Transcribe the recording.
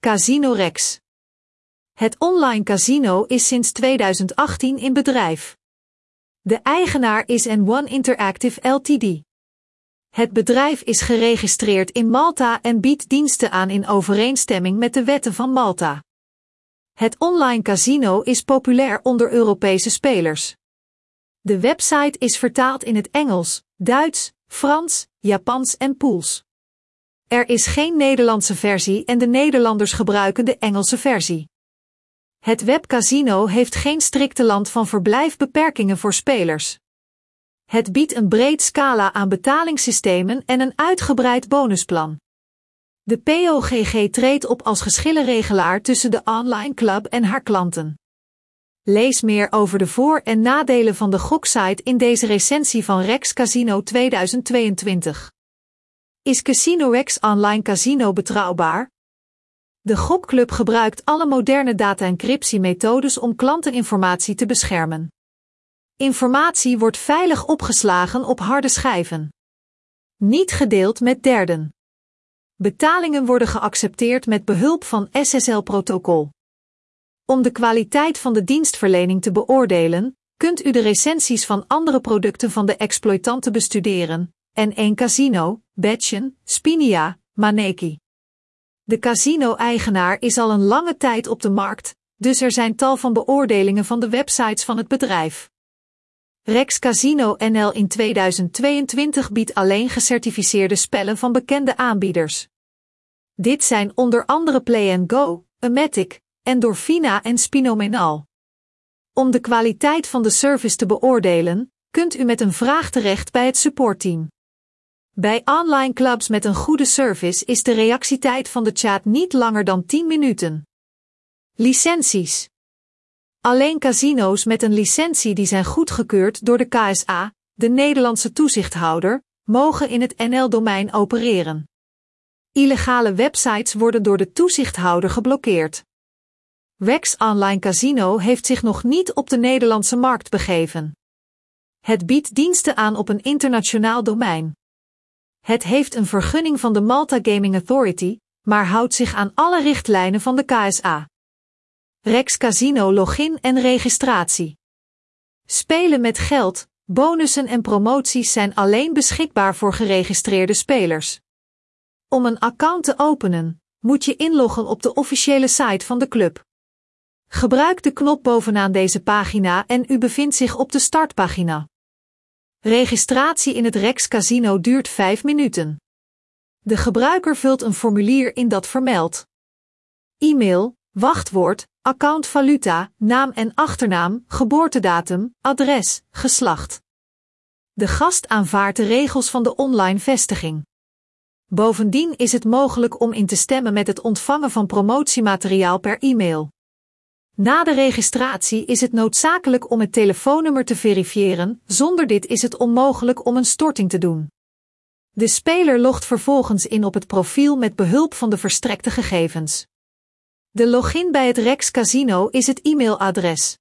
Casino Rex. Het online casino is sinds 2018 in bedrijf. De eigenaar is N1 Interactive Ltd. Het bedrijf is geregistreerd in Malta en biedt diensten aan in overeenstemming met de wetten van Malta. Het online casino is populair onder Europese spelers. De website is vertaald in het Engels, Duits, Frans, Japans en Pools. Er is geen Nederlandse versie en de Nederlanders gebruiken de Engelse versie. Het webcasino heeft geen strikte land van verblijfbeperkingen voor spelers. Het biedt een breed scala aan betalingssystemen en een uitgebreid bonusplan. De POGG treedt op als geschillenregelaar tussen de online club en haar klanten. Lees meer over de voor- en nadelen van de goksite in deze recensie van Rex Casino 2022. Is Casino Rex Online Casino betrouwbaar? De gokclub gebruikt alle moderne data-encryptiemethodes om klanteninformatie te beschermen. Informatie wordt veilig opgeslagen op harde schijven. Niet gedeeld met derden. Betalingen worden geaccepteerd met behulp van SSL-protocol. Om de kwaliteit van de dienstverlening te beoordelen, kunt u de recensies van andere producten van de exploitanten bestuderen, en 1 Casino, Betchen, Spinia, Maneki. De casino-eigenaar is al een lange tijd op de markt, dus er zijn tal van beoordelingen van de websites van het bedrijf. Rex Casino NL in 2022 biedt alleen gecertificeerde spellen van bekende aanbieders. Dit zijn onder andere Play Go, Amatic, Endorfina en Spinomenal. Om de kwaliteit van de service te beoordelen, kunt u met een vraag terecht bij het supportteam. Bij online clubs met een goede service is de reactietijd van de chat niet langer dan 10 minuten. Licenties. Alleen casino's met een licentie die zijn goedgekeurd door de KSA, de Nederlandse toezichthouder, mogen in het NL-domein opereren. Illegale websites worden door de toezichthouder geblokkeerd. Rex Online Casino heeft zich nog niet op de Nederlandse markt begeven. Het biedt diensten aan op een internationaal domein. Het heeft een vergunning van de Malta Gaming Authority, maar houdt zich aan alle richtlijnen van de KSA. Rex Casino login en registratie. Spelen met geld, bonussen en promoties zijn alleen beschikbaar voor geregistreerde spelers. Om een account te openen, moet je inloggen op de officiële site van de club. Gebruik de knop bovenaan deze pagina en u bevindt zich op de startpagina. Registratie in het Rex Casino duurt 5 minuten. De gebruiker vult een formulier in dat vermeldt e-mail, wachtwoord, accountvaluta, naam en achternaam, geboortedatum, adres, geslacht. De gast aanvaardt de regels van de online vestiging. Bovendien is het mogelijk om in te stemmen met het ontvangen van promotiemateriaal per e-mail. Na de registratie is het noodzakelijk om het telefoonnummer te verifiëren, zonder dit is het onmogelijk om een storting te doen. De speler logt vervolgens in op het profiel met behulp van de verstrekte gegevens. De login bij het Rex Casino is het e-mailadres.